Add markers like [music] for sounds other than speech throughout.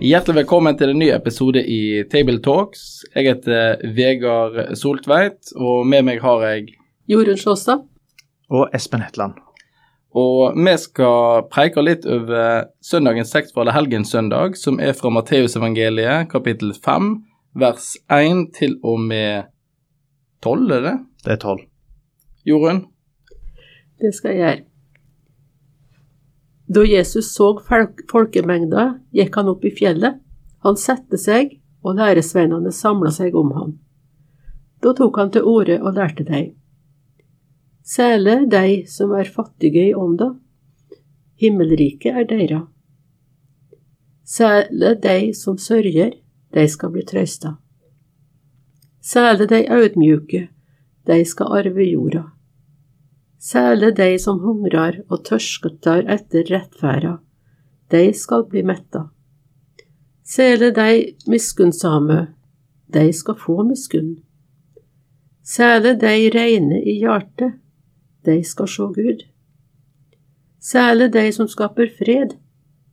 Hjertelig velkommen til en ny episode i Table Talks. Jeg heter Vegard Soltveit, og med meg har jeg Jorunn Sjåstad. Og Espen Hetland. Og vi skal preike litt over søndagens tekst for helgenssøndag, som er fra Matteusevangeliet kapittel 5, vers 1 til og med 12, er det? Det er 12. Jorunn? Det skal jeg gjøre. Da Jesus så folkemengda, gikk han opp i fjellet. Han satte seg, og læresveinene samla seg om ham. Da tok han til orde og lærte dem. Særlig de som er fattige i ånda, himmelriket er deira. Særlig de som sørger, de skal bli trøsta. Særlig de audmjuke, de skal arve jorda. Særlig de som hungrer og tørsker etter rettferda, de skal bli metta. Særlig de miskunnsame, de skal få miskunn. Særlig de reine i hjertet, de skal sjå Gud. Særlig de som skaper fred,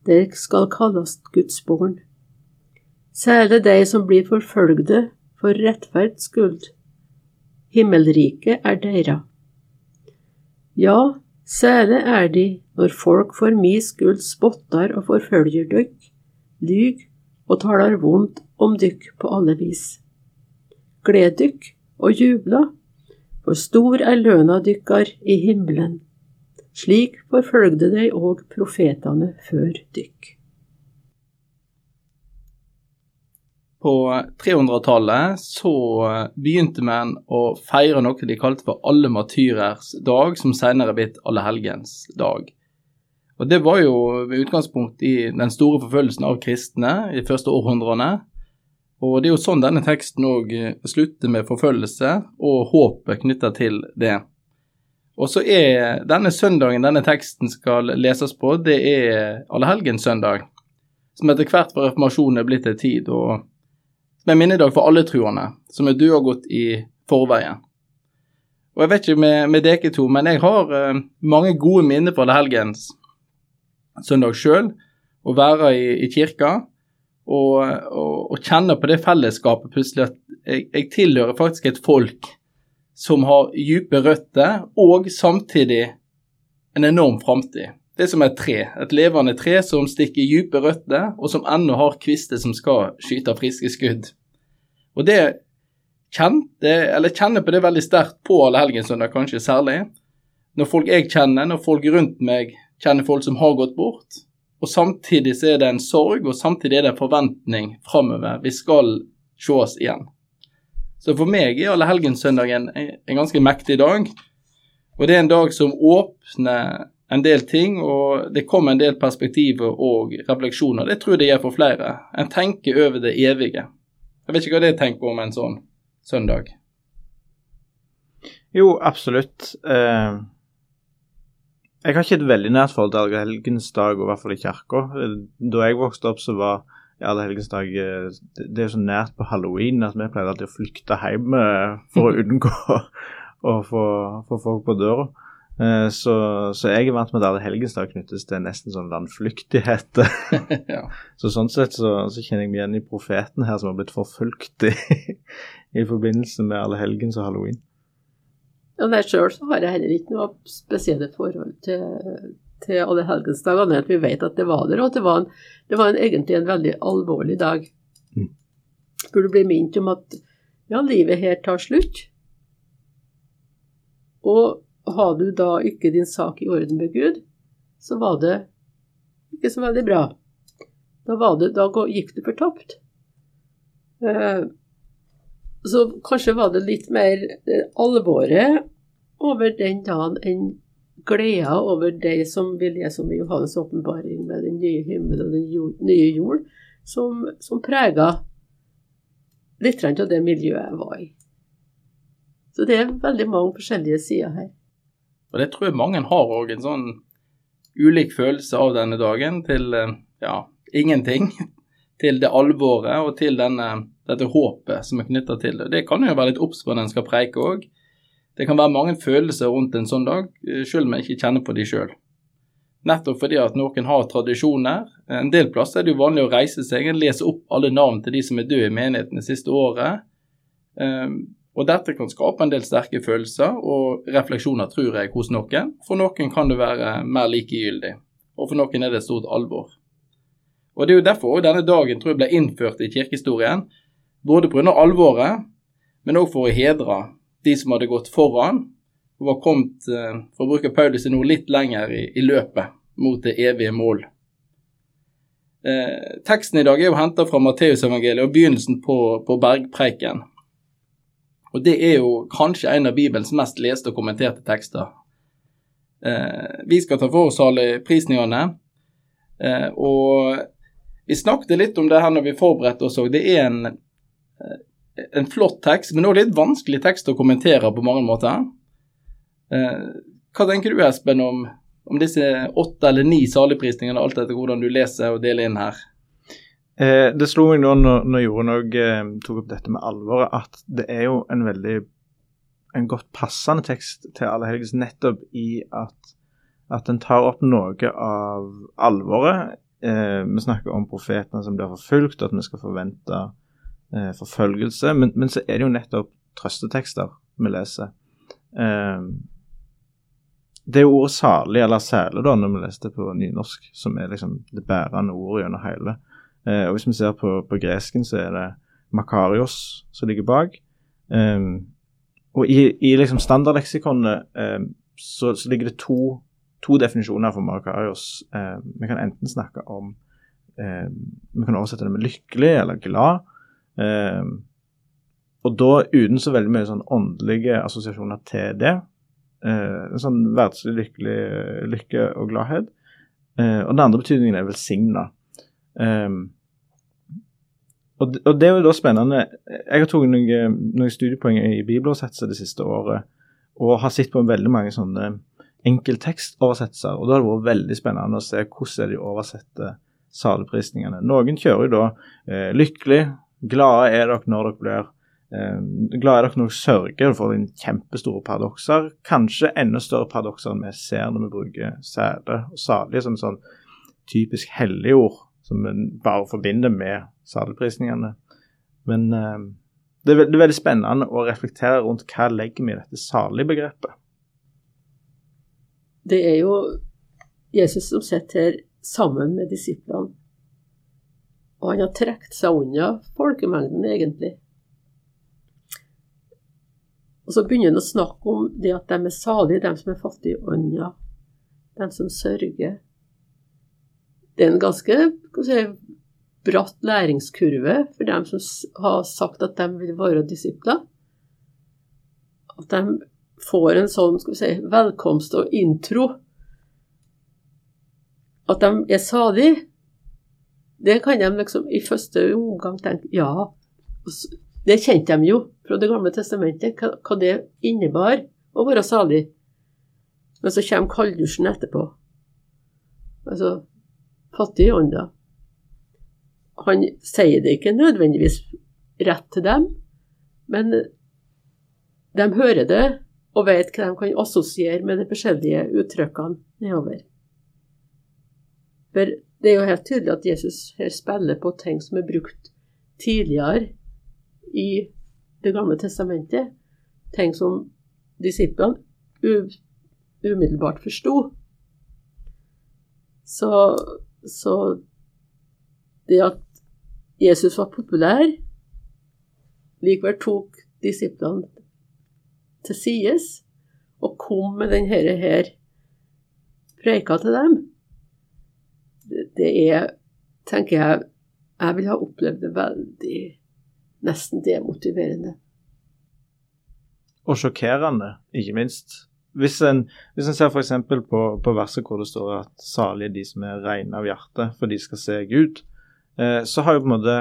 de skal kalles Guds barn. Særlig de som blir forfølgde for rettferds skyld. Himmelriket er deira. Ja, sæle er de når folk for mi skyld spottar og forfølger dykk, lyg og taler vondt om dykk på alle vis. Gled dykk og jubla, for stor er løna dykkar i himmelen. Slik forfølgde de òg profetene før dykk. På 300-tallet så begynte man å feire noe de kalte for alle matyrers dag, som senere blitt allehelgens dag. Og Det var jo med utgangspunkt i den store forfølgelsen av kristne i de første århundrene. Og det er jo sånn denne teksten òg slutter med forfølgelse og håpet knytta til det. Og så er denne søndagen denne teksten skal leses på, det er allehelgenssøndag. Som etter hvert for reformasjonen er blitt en tid og er minnedag for alle troende, som er døde og gått i forveien. Og Jeg vet ikke med, med dere to, men jeg har uh, mange gode minner fra helgens søndag sjøl. Å være i, i kirka og, og, og, kjenne på det fellesskapet plutselig at jeg, jeg tilhører faktisk et folk som har dype røtter, og samtidig en enorm framtid. Det er som et tre, et levende tre som stikker dype røtter, og som ennå har kvister som skal skyte friske skudd. Og det kjente, eller kjenner på det veldig sterkt på allehelgenssøndag, kanskje særlig. Når folk jeg kjenner, når folk rundt meg kjenner folk som har gått bort. Og samtidig så er det en sorg, og samtidig er det en forventning framover. Vi skal ses igjen. Så for meg er allehelgenssøndagen en ganske mektig dag. Og det er en dag som åpner en del ting, og det kommer en del perspektiver og refleksjoner. Det tror jeg det gjør for flere. En tenker over det evige. Jeg vet ikke hva dere tenker om en sånn søndag? Jo, absolutt. Eh, jeg har ikke et veldig nært forhold til allehelgensdag, og i hvert fall i kirka. Da jeg vokste opp, så var allehelgensdag eh, Det er jo så nært på halloween at vi pleide alltid å flykte hjem eh, for å [laughs] unngå å få, få folk på døra. Eh, så, så, jeg er vant med at alle helgensdag knyttes til nesten sånn landflyktighet. [laughs] [laughs] ja. Så sånn sett så, så, kjenner jeg meg igjen i profeten her som har blitt forfulgt i, [laughs] i forbindelse med alle helgens og halloween. Ja, nei, Sjøl så har jeg heller ikke noe spesielle forhold til, til alle helgensdag, annet enn at vi vet at det var der, og at det var, en, det var en, egentlig en veldig alvorlig dag. Mm. Burde bli minnet om at ja, livet her tar slutt. Og har du da ikke din sak i orden med Gud, så var det ikke så veldig bra. Da, det, da gikk du fortapt. Eh, så kanskje var det litt mer eh, alvoret over den dagen enn gleda over det som vi leser om i Johannes' åpenbaring, med den nye himmel og den nye jord, som, som prega litt av det miljøet jeg var i. Så det er veldig mange forskjellige sider her. Og det tror jeg mange har òg, en sånn ulik følelse av denne dagen til eh, ja, ingenting. [laughs] Til det alvoret og til denne, dette håpet som er knytta til det. Det kan jo være litt obs på når en skal preike òg. Det kan være mange følelser rundt en sånn dag, sjøl selv om jeg ikke kjenner på de sjøl. Nettopp fordi at noen har tradisjoner. En del plasser er det jo vanlig å reise seg og lese opp alle navn til de som er døde i menigheten det siste året. Og Dette kan skape en del sterke følelser og refleksjoner, tror jeg, hos noen. For noen kan det være mer likegyldig, og for noen er det et stort alvor. Og Det er jo derfor denne dagen tror jeg ble innført i kirkehistorien, både pga. alvoret, men òg for å hedre de som hadde gått foran og var kommet, eh, for å bruke Paulus ord, litt lenger i, i, løpet mot det evige mål. Eh, teksten i dag er jo henta fra Matteusevangeliet og begynnelsen på, på bergpreiken. Og det er jo kanskje en av Bibelens mest leste og kommenterte tekster. Eh, vi skal ta for oss prisningene, eh, og vi snakket litt om det her når vi forberedte oss òg. Det er en, eh, en flott tekst, men også litt vanskelig tekst å kommentere på mange måter. Eh, hva tenker du Espen om, om disse åtte eller ni saligprisningene, alt etter hvordan du leser og deler inn her? Eh, det slo meg nå når, når Jorunn òg eh, tok opp dette med alvoret, at det er jo en veldig en godt passende tekst til Allehelgens nettopp i at, at den tar opp noe av alvoret. Eh, vi snakker om profetene som blir forfulgt, at vi skal forvente eh, forfølgelse. Men, men, så er det jo nettopp trøstetekster vi leser. Eh, det er jo ordet salig, eller sæle, da, når vi leste på nynorsk, som er liksom det bærende ordet gjennom hele. Eh, og Hvis vi ser på, på, gresken, så er det makarios som ligger bak. Eh, og i, i liksom standardleksikonet eh, så, så, ligger det to, to definisjoner for makarios. Eh, vi kan enten snakke om Vi kan oversette det med lykkelig eller glad. og da uten så veldig mye sånn åndelige assosiasjoner til det. En sånn verdslig lykkelig lykke og gladhet. Eh, og den andre betydningen er velsigna. Um, og, og, det er jo da spennende Jeg har tatt noen, noen studiepoeng i bibeloversettelser det siste året og har sett på veldig mange sånne enkelttekstoversettelser. Og da har det vært veldig spennende å se hvordan de oversetter saleprisningene. Noen kjører jo da eh, 'lykkelig', 'glade er dere når dere blir Eh, glad er dere når dere sørger for en kjempestore paradokser. Kanskje enda større paradokser enn vi ser når vi bruker sæde og salige som sånn typisk helligord som en bare forbinder med saleprisningene. Men eh, det, er, det, er, veldig spennende å reflektere rundt hva legger vi i dette salige-begrepet. Det er jo Jesus som sitter sammen med disiplene. Og han har trukket seg unna folkemengden, egentlig. Og så begynner han å snakke om det at de er salige, de som er fattige i ånda, de som sørger. Det er en ganske si, bratt læringskurve for dem som har sagt at de vil være disipler. At de får en sånn skal vi si, velkomst og intro. At de er salige. Det kan de liksom i første omgang tenke ja. Det kjente de jo fra Det gamle testamentet, hva, det innebar å være salig. Men så kommer kalddusjen etterpå. Altså fattig i ånda. Han sier det ikke nødvendigvis rett til dem, men de hører det og vet hva de kan assosiere med de forskjellige uttrykkene nedover. For det er jo helt tydelig at Jesus her spiller på ting som er brukt tidligere i Det gamle testamentet, ting som disiplene umiddelbart forsto. Så, så det at Jesus var populær, likevel tok disiplene til sides og kom med denne her preika til dem. Det, er, tenker jeg, jeg vil ha opplevd det veldig nesten demotiverende. Og sjokkerende, ikke minst. hvis en, hvis en ser f.eks. På, på verset hvor det står at salige de som er rene av hjerte, for de skal se Gud, så har jo på en måte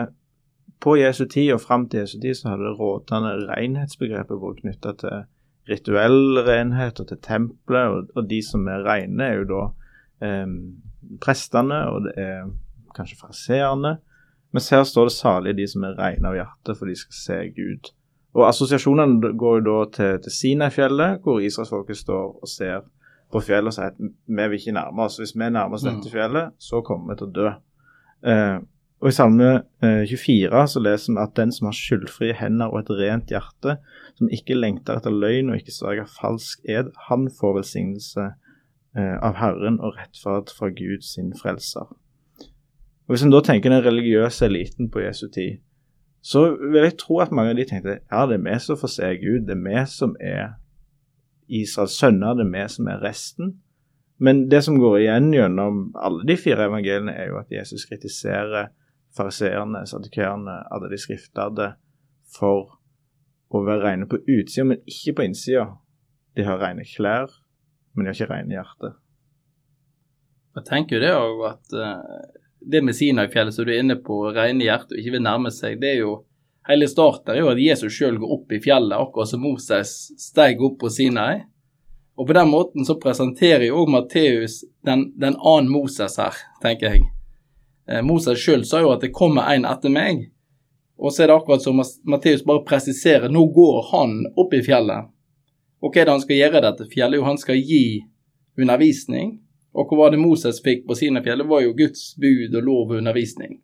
på Jesu tid og fram til Jesu tid så har det rådende renhetsbegrepet vært knytta til rituell renhet og til tempelet, og, og, de som er rene, er jo da eh, prestene, og det er kanskje farseerne. Mens her står det salig de som er rene av hjerte, for de skal se Gud. Og Assosiasjonene går jo da til, til Sinai-fjellet, hvor israelsfolket står og ser på fjellet og sier at vi vil ikke nærme oss. Hvis vi nærmer oss dette mm. fjellet, så kommer vi til å dø. Eh, og I Salme eh, 24 så leser vi at den som har skyldfrie hender og et rent hjerte, som ikke lengter etter løgn og ikke sverger falsk ed, han får velsignelse eh, av Herren og rettferd fra Gud sin frelser. Og Hvis en da tenker den religiøse eliten på Jesu tid, så vil jeg tro at mange av de tenkte ja, det er vi som får se Gud, det er vi som er Israels sønner, det er vi som er resten. Men det som går igjen gjennom alle de fire evangeliene, er jo at Jesus kritiserer fariseerne, sadikeerne, alle de skriftlærde for å være rene på utsida, men ikke på innsida. De har rene klær, men de har ikke rene hjerte. Jeg tenker jo det òg at uh, det med Sinai-fjellet som du er inne på, rene hjerte og ikke vil nærme seg, det er jo Hele starten er jo at Jesus sjøl går opp i fjellet, akkurat som Moses steg opp på Sinai. Og på den måten så presenterer jo òg Matteus den, den annen Moses her, tenker jeg. Eh, Moses sjøl sa jo at det kommer en etter meg. Og så er det akkurat som Matteus bare presiserer, nå går han opp i fjellet. Og hva er det han skal gjøre i dette fjellet? Jo, han skal gi undervisning. Og hva var det Moses fikk på sine fjell? Det var jo Guds bud og lov og undervisning.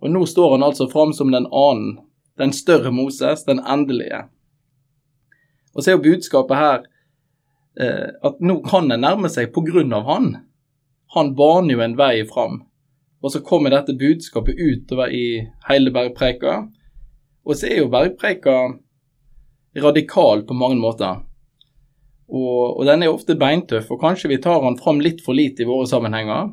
Og nå står han altså fram som den annen, den større Moses, den endelige. Og så er jo budskapet her eh, at nå kan en nærme seg på grunn av han. Han baner jo en vei fram. Og så kommer dette budskapet utover i hele bergpreika. Og så er jo bergpreika radikal på mange måter. Og, og, den er ofte beintøff, og kanskje vi tar den fram litt for lite i våre sammenhenger.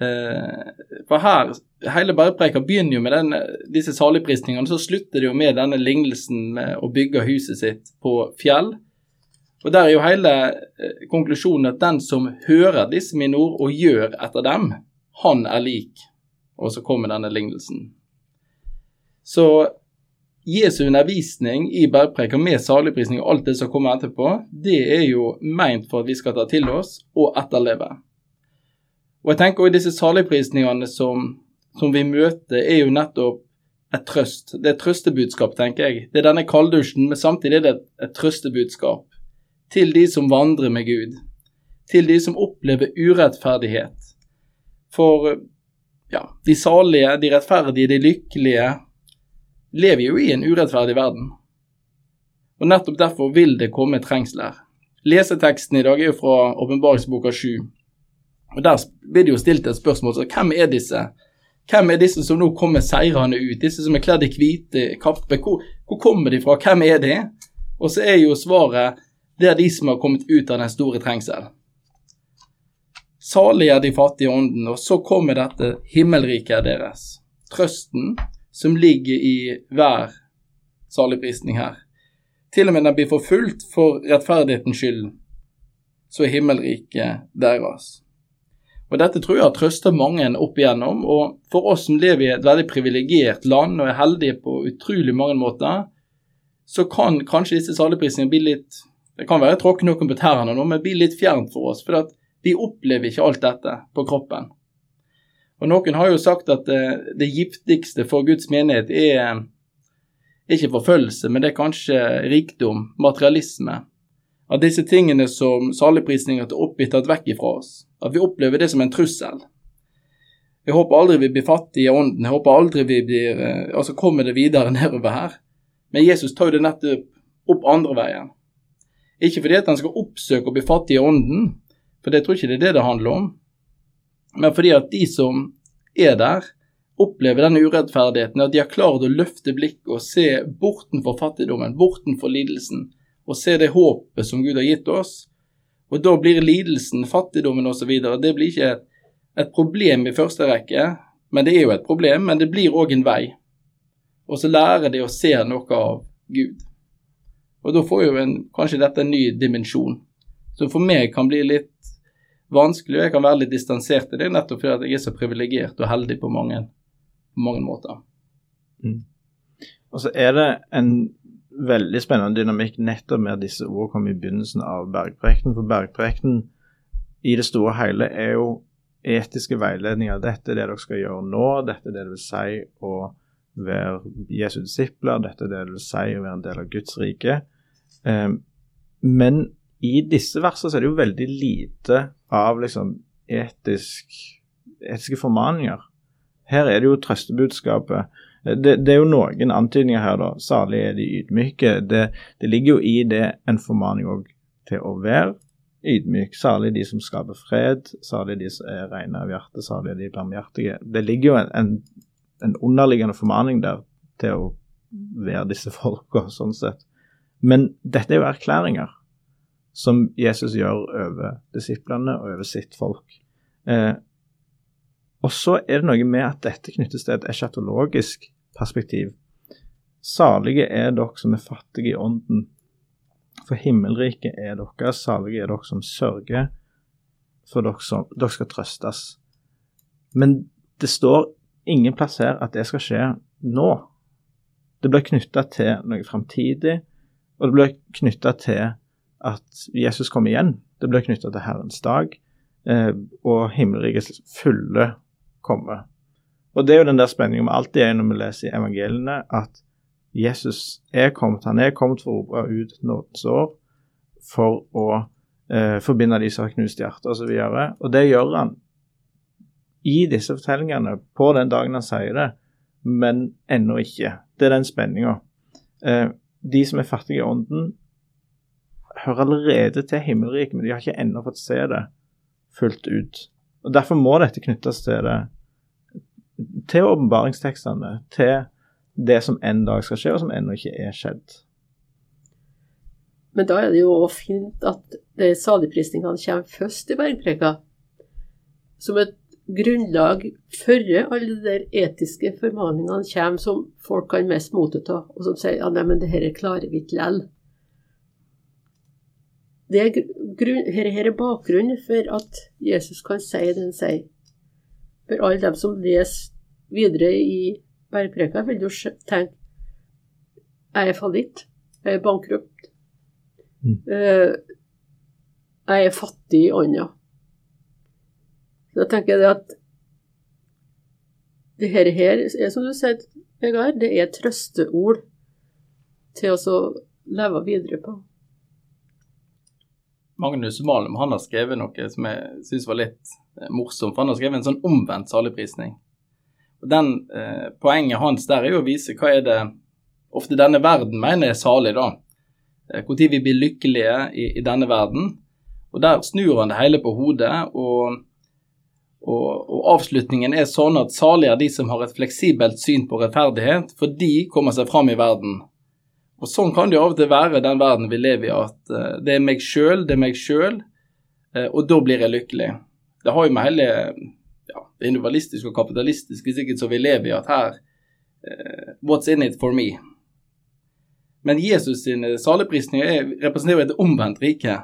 Eh, for her, hele bergpreika begynner jo med denne, disse saligprisningene, så slutter det jo med denne lignelsen med å bygge huset sitt på fjell. Og der er jo hele eh, konklusjonen at den som hører disse mine ord og gjør etter dem, han er lik. Og så kommer denne lignelsen. Så Jesu undervisning i bergpreka med saligprisning og alt det som kommer etterpå, det er jo meint for at vi skal ta til oss og etterleve. Og jeg tenker også disse saligprisningene som, som vi møter, er jo nettopp et trøst. Det er et trøstebudskap, tenker jeg. Det er denne kalddusjen, men samtidig er det et, et trøstebudskap til de som vandrer med Gud. Til de som opplever urettferdighet. For ja, de salige, de rettferdige, de lykkelige, lever jo i en urettferdig verden. Og nettopp derfor vil det komme trengsler. Leseteksten i dag er jo fra åpenbaringsboka 7. Og Der blir det jo stilt et spørsmål så hvem er disse? Hvem er disse som nå kommer seirende ut? Disse som er kledd i hvite kapper? Hvor, hvor, kommer de fra? Hvem er de? Og så er jo svaret det er de som har kommet ut av den store trengsel. Salige er de fattige ånden, og så kommer dette himmelriket deres. Trøsten, som ligger i hver saligprisning her. Til og med når de blir forfulgt for rettferdighetens skyld, så er himmelriket deres. Og Dette tror jeg trøsta mange opp igjennom, og for oss som lever i et veldig privilegert land og er heldige på utrolig mange måter, så kan kanskje disse saligprisningene bli litt Det kan være tråkke noen på tærne nå, men bli litt fjernt for oss. For at vi opplever ikke alt dette på kroppen. Og Noen har jo sagt at det, det giftigste for Guds menighet er ikke forfølgelse, men det er kanskje rikdom, materialisme. At disse tingene som saligprisninger til opp tatt vekk ifra oss. At vi opplever det som en trussel. Jeg håper aldri vi blir fattige i ånden. Jeg håper aldri vi blir eh, Altså kommer det videre [laughs] nedover her. Men Jesus tar jo det nettopp opp andre veien. Ikke fordi at han skal oppsøke å bli fattig i ånden, for jeg tror ikke det er det det handler om men fordi at de som er der, opplever denne urettferdigheten, at de har klart å løfte blikket og se bortenfor fattigdommen, bortenfor lidelsen, og se det håpet som Gud har gitt oss. Og da blir lidelsen, fattigdommen osv. Det blir ikke et, et problem i første rekke, men det er jo et problem, men det blir òg en vei. Og så lærer de å se noe av Gud. Og da får jo en, kanskje dette en ny dimensjon, som for meg kan bli litt vanskelig, og jeg kan være litt distansert til det, nettopp fordi jeg er så privilegert og heldig på mange, mange måter. Mm. Og så er det en veldig spennende dynamikk nettopp med at disse ordene kom i begynnelsen av Bergprekten. For Bergprekten i det store hele er jo etiske veiledninger. Dette er det dere skal gjøre nå, dette er det det vil si å være Jesu disipler, dette er det det vil si å være en del av Guds rike. Um, men i disse versene så er det jo veldig lite av liksom etisk, etiske formaninger. Her er det jo trøstebudskapet. Det, det, er jo noen antydninger her, da. Salig er de ydmyke. Det, det ligger jo i det en formaning òg til å være ydmyk. Salig de som skaper fred, salig de som er rene av hjerte, salig de barmhjertige. Det ligger jo en, en, en, underliggende formaning der til å være disse folka, sånn sett. Men dette er jo erklæringer som Jesus gjør over disiplene og over sitt folk. Eh, og så er det noe med at dette knyttes til et eschatologisk perspektiv. Salige er dere som er fattige i ånden, for himmelriket er deres. Salige er dere som sørger, for dere, som, dere skal trøstes. Men det står ingen plass her at det skal skje nå. Det blir knytta til noe framtidig, og det blir knytta til at Jesus kommer igjen. Det blir knytta til Herrens dag, eh, og himmelrikets fulle komme. Og Det er jo den der spenningen vi alltid er når vi leser i evangeliene, at Jesus er kommet. Han er kommet for å rope ut nådens år for å eh, forbinde de som har knust hjerte osv. Og, og det gjør han i disse fortellingene på den dagen han sier det, men ennå ikke. Det er den spenninga. Eh, de som er fattige i ånden, hører allerede til himmelriket, men de har ikke ennå fått se det fullt ut. Og Derfor må dette knyttes til det til åpenbaringstekstene, til det som en dag skal skje, og som ennå ikke er skjedd. Men da er det jo òg fint at saligprisningene kommer først i bergpreka, som et grunnlag før alle de der etiske formaningene kommer som folk kan mest motta, og som sier ja, nei, men det her klarer vi ikke likevel. Det er, grunn, her, her er bakgrunnen for at Jesus kan si det han sier. For alle dem som leser videre i bergpreka, vil jo tenke jeg er fallitt, jeg er bankrupt, mm. uh, jeg er fattig i ånda. Da tenker jeg at det her, her er som du sier, Vegard, det er trøsteord til å leve videre på. Magnus Malm han har skrevet noe som jeg syns var litt eh, morsomt. for Han har skrevet en sånn omvendt saligprisning. Og den, eh, Poenget hans der er jo å vise hva er det ofte denne verden mener er salig, da. Når eh, vi blir lykkelige i, i, denne verden. Og Der snur han det hele på hodet. og, og, og Avslutningen er sånn at salige er de som har et fleksibelt syn på rettferdighet, for de kommer seg fram i verden. Og sånn kan det jo av og til være den verden vi lever i, at uh, det er meg sjøl, det er meg sjøl, uh, og da blir jeg lykkelig. Det har jo med hele ja, det individualistiske og kapitalistiske sikkert som vi lever i, at her uh, What's in it for me? Men Jesus sine saligprisninger representerer et omvendt rike.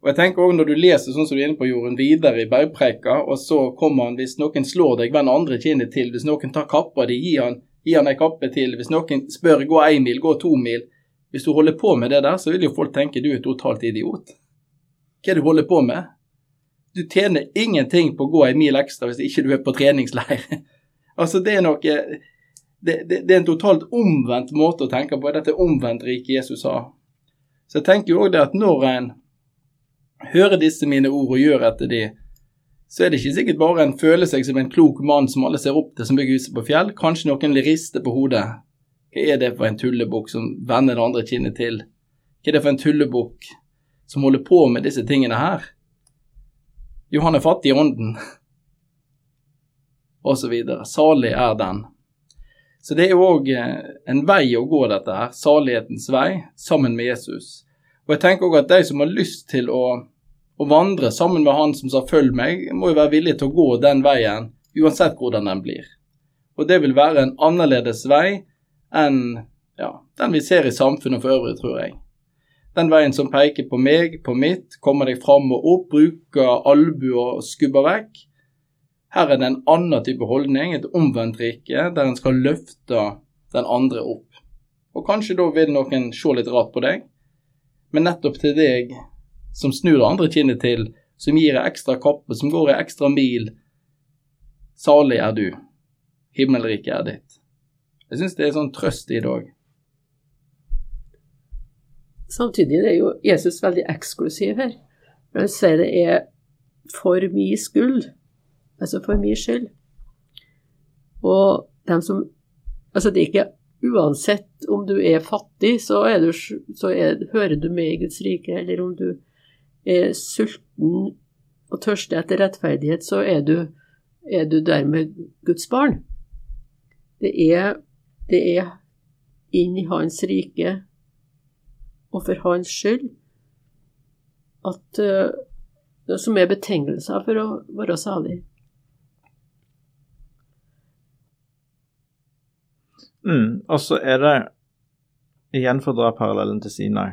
Og jeg tenker også Når du leser sånn som du er inne på jorden videre i bergpreika, og så kommer han hvis noen slår deg, vend andre kinnet til. Hvis noen tar kappa di, gi han gi han ei kappe til. Hvis noen spør gå én mil, gå to mil. Hvis du holder på med det der, så vil jo folk tenke du er totalt idiot. Hva er det du holder på med? Du tjener ingenting på å gå en mil ekstra hvis ikke du er på treningsleir. [laughs] altså, det er noe det, det, det, er en totalt omvendt måte å tenke på. Dette omvendt rike Jesus sa. Så jeg tenker jo òg det at når en hører disse mine ord og gjør etter de, så er det ikke sikkert bare en føler seg som en klok mann som alle ser opp til som bygger huset på fjell. Kanskje noen vil riste på hodet. Hva er det for en tullebukk som vender det andre kinnet til? Hva er det for en tullebukk som holder på med disse tingene her? Jo, han er fattig i ånden, og så videre. Salig er den. Så det er òg eh, en vei å gå, dette her. Salighetens vei, sammen med Jesus. Og jeg tenker òg at de som har lyst til å å vandre sammen med han som sa 'følg meg', må jo være villig til å gå den veien, uansett hvordan den blir. Og det vil være en annerledes vei enn ja, den vi ser i samfunnet for øvrig, tror jeg. Den veien som peker på meg, på mitt, kommer deg fram og opp, bruker albuer og skubber vekk. Her er det en annen type holdning, et omvendt rike, der en skal løfte den andre opp. Og kanskje da vil noen se litt rart på deg, men nettopp til deg som snur andre kinnet til, som gir ei ekstra kappe, som går ei ekstra mil, salig er du, himmelriket er ditt. Jeg syns det er sånn trøst i dag. Samtidig er jo Jesus veldig eksklusiv her. Han sier det er for min skyld, altså for min skyld. Og dem som Altså, det er ikke uansett om du er fattig, så, er du, så er, hører du med i Guds rike, eller om du er sulten og tørster etter rettferdighet, så er du, er du dermed Guds barn. Det er, det er inn i Hans rike og for Hans skyld at, uh, som er betingelser for å være salig. Mm, og så er det, igjen for å dra parallellen til Sinai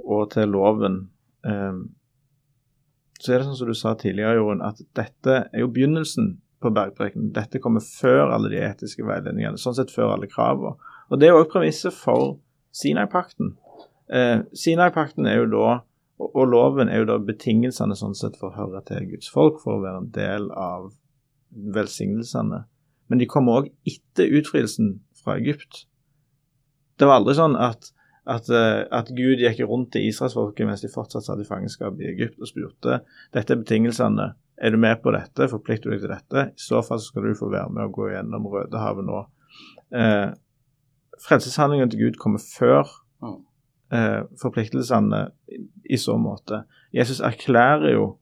og til loven, så er det sånn som du sa tidligere, Jorunn, at dette er jo begynnelsen på bergprekenen. Dette kommer før alle de etiske veiledningene, sånn sett før alle kravene. Og det er òg premisset for Sinai-pakten. Eh, Sinai-pakten er jo da, og loven er jo da betingelsene sånn sett for å høre til Guds folk, for å være en del av velsignelsene. Men de kommer òg etter utfrielsen fra Egypt. Det var aldri sånn at, at, eh, at Gud gikk rundt til israelsfolket mens de fortsatt satt i fangenskap i Egypt og spurte dette er betingelsene. Er du med på dette? Forplikter du deg til dette? I så fall skal du få være med og gå gjennom Rødehavet nå. Eh, Frelseshandlingen til Gud kommer før eh, forpliktelsene i, i så måte. Jesus erklærer jo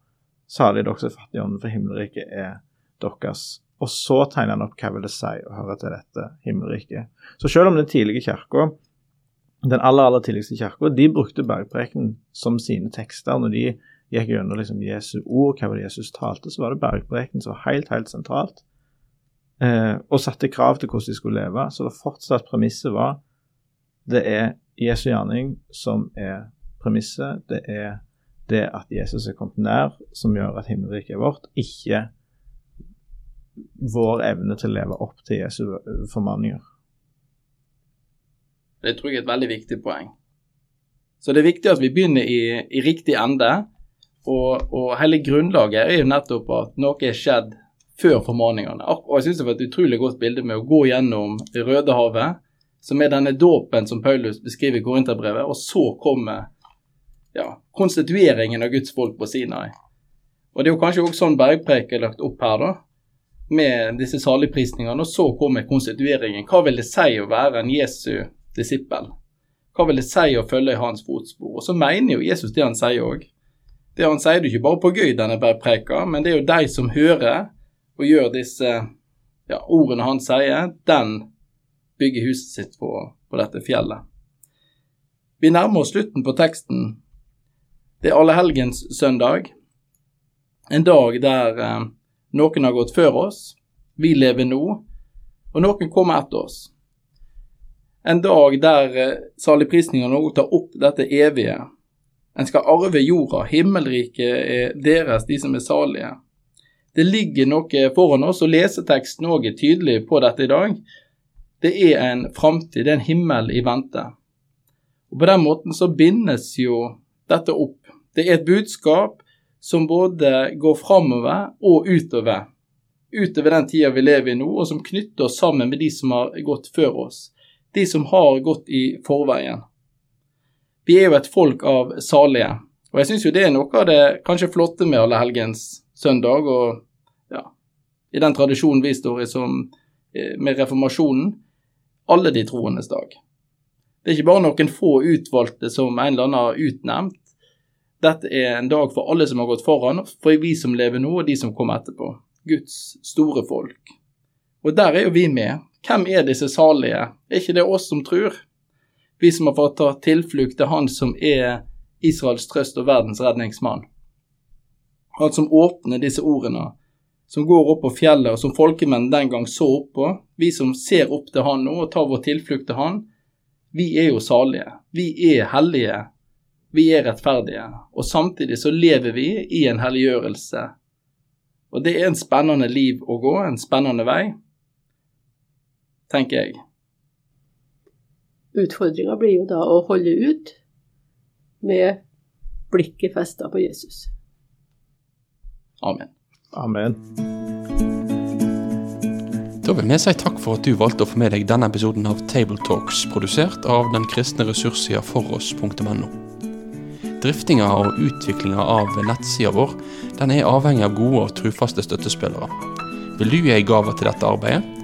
salig dere som er fattige ånden, for himmelriket er deres. Og så tegner han opp hva vil det si å høre til dette himmelriket. Så selv om den tidlige kirka, den aller aller tidligste kirka, de brukte bergprekenen som sine tekster når de gikk gjennom liksom Jesu ord, hva var det Jesus talte, så var det bergprekenen som var helt, helt sentralt. Eh, og satte krav til hvordan de skulle leve. Så det fortsatt premisset var det er Jesu gjerning som er premisset. Det er det at Jesus er kommet nær, som gjør at himmelriket er vårt, ikke vår evne til å leve opp til Jesu formaninger. Det tror jeg er et veldig viktig poeng. Så det er viktig at vi begynner i, i riktig ende. Og, og, hele grunnlaget er jo nettopp at noe er skjedd før formaningene. Og jeg syns det var et utrolig godt bilde med å gå gjennom Rødehavet, som er denne dåpen som Paulus beskriver i Korinterbrevet, og så kommer ja, konstitueringen av Guds folk på Sinai. Og det er jo kanskje også sånn bergpreik er lagt opp her, da med disse saligprisningene, og så kommer konstitueringen. Hva vil det si å være en Jesu disippel? Hva vil det si å følge i hans fotspor? Og så mener jo Jesus det han sier òg. Det han sier det ikke bare på gøy, denne bergpreika, men det er jo de som hører og gjør disse ja, ordene han sier, den bygger huset sitt på, på dette fjellet. Vi nærmer oss slutten på teksten. Det er allehelgens søndag, en dag der eh, noen har gått før oss, vi lever nå, og noen kommer etter oss. En dag der eh, saligprisningene òg tar opp dette evige. En skal arve jorda, himmelriket er deres, de som er salige. Det ligger noe foran oss, og leseteksten òg er tydelig på dette i dag. Det er en framtid, det er en himmel i vente. Og På den måten så bindes jo dette opp. Det er et budskap som både går framover og utover. Utover den tida vi lever i nå, og som knytter oss sammen med de som har gått før oss. De som har gått i forveien. Vi er jo et folk av salige. Og jeg syns jo det er noe av det kanskje flotte med Allehelgens søndag, og ja, i den tradisjonen vi står i som eh, med reformasjonen, alle de troendes dag. Det er ikke bare noen få utvalgte som en eller annen har utnevnt, dette er en dag for alle som har gått foran, for vi som lever nå, og de som kommer etterpå. Guds store folk. Og der er jo vi med. Hvem er disse salige? Er ikke det oss som tror? Vi som har fått ta tilflukt til Han som er Israels trøst og verdens redningsmann. Han som åpner disse ordene, som går opp på fjellet, og som folkemenn den gang så opp på. Vi som ser opp til Han nå og tar vår tilflukt til Han, vi er jo salige. Vi er hellige vi er rettferdige, og samtidig så lever vi i en helliggjørelse. Og det er en spennende liv å gå, en spennende vei, tenker jeg. Utfordringa blir jo da å holde ut med blikket festa på Jesus. Amen. Amen. Da vil vi si takk for at du valgte å få med deg denne episoden av Tabletalks, produsert av den kristne ressurssida foross.no. Driftinga og utviklinga av nettsida vår den er avhengig av gode og trufaste støttespillere. Vil du gi ei gave til dette arbeidet?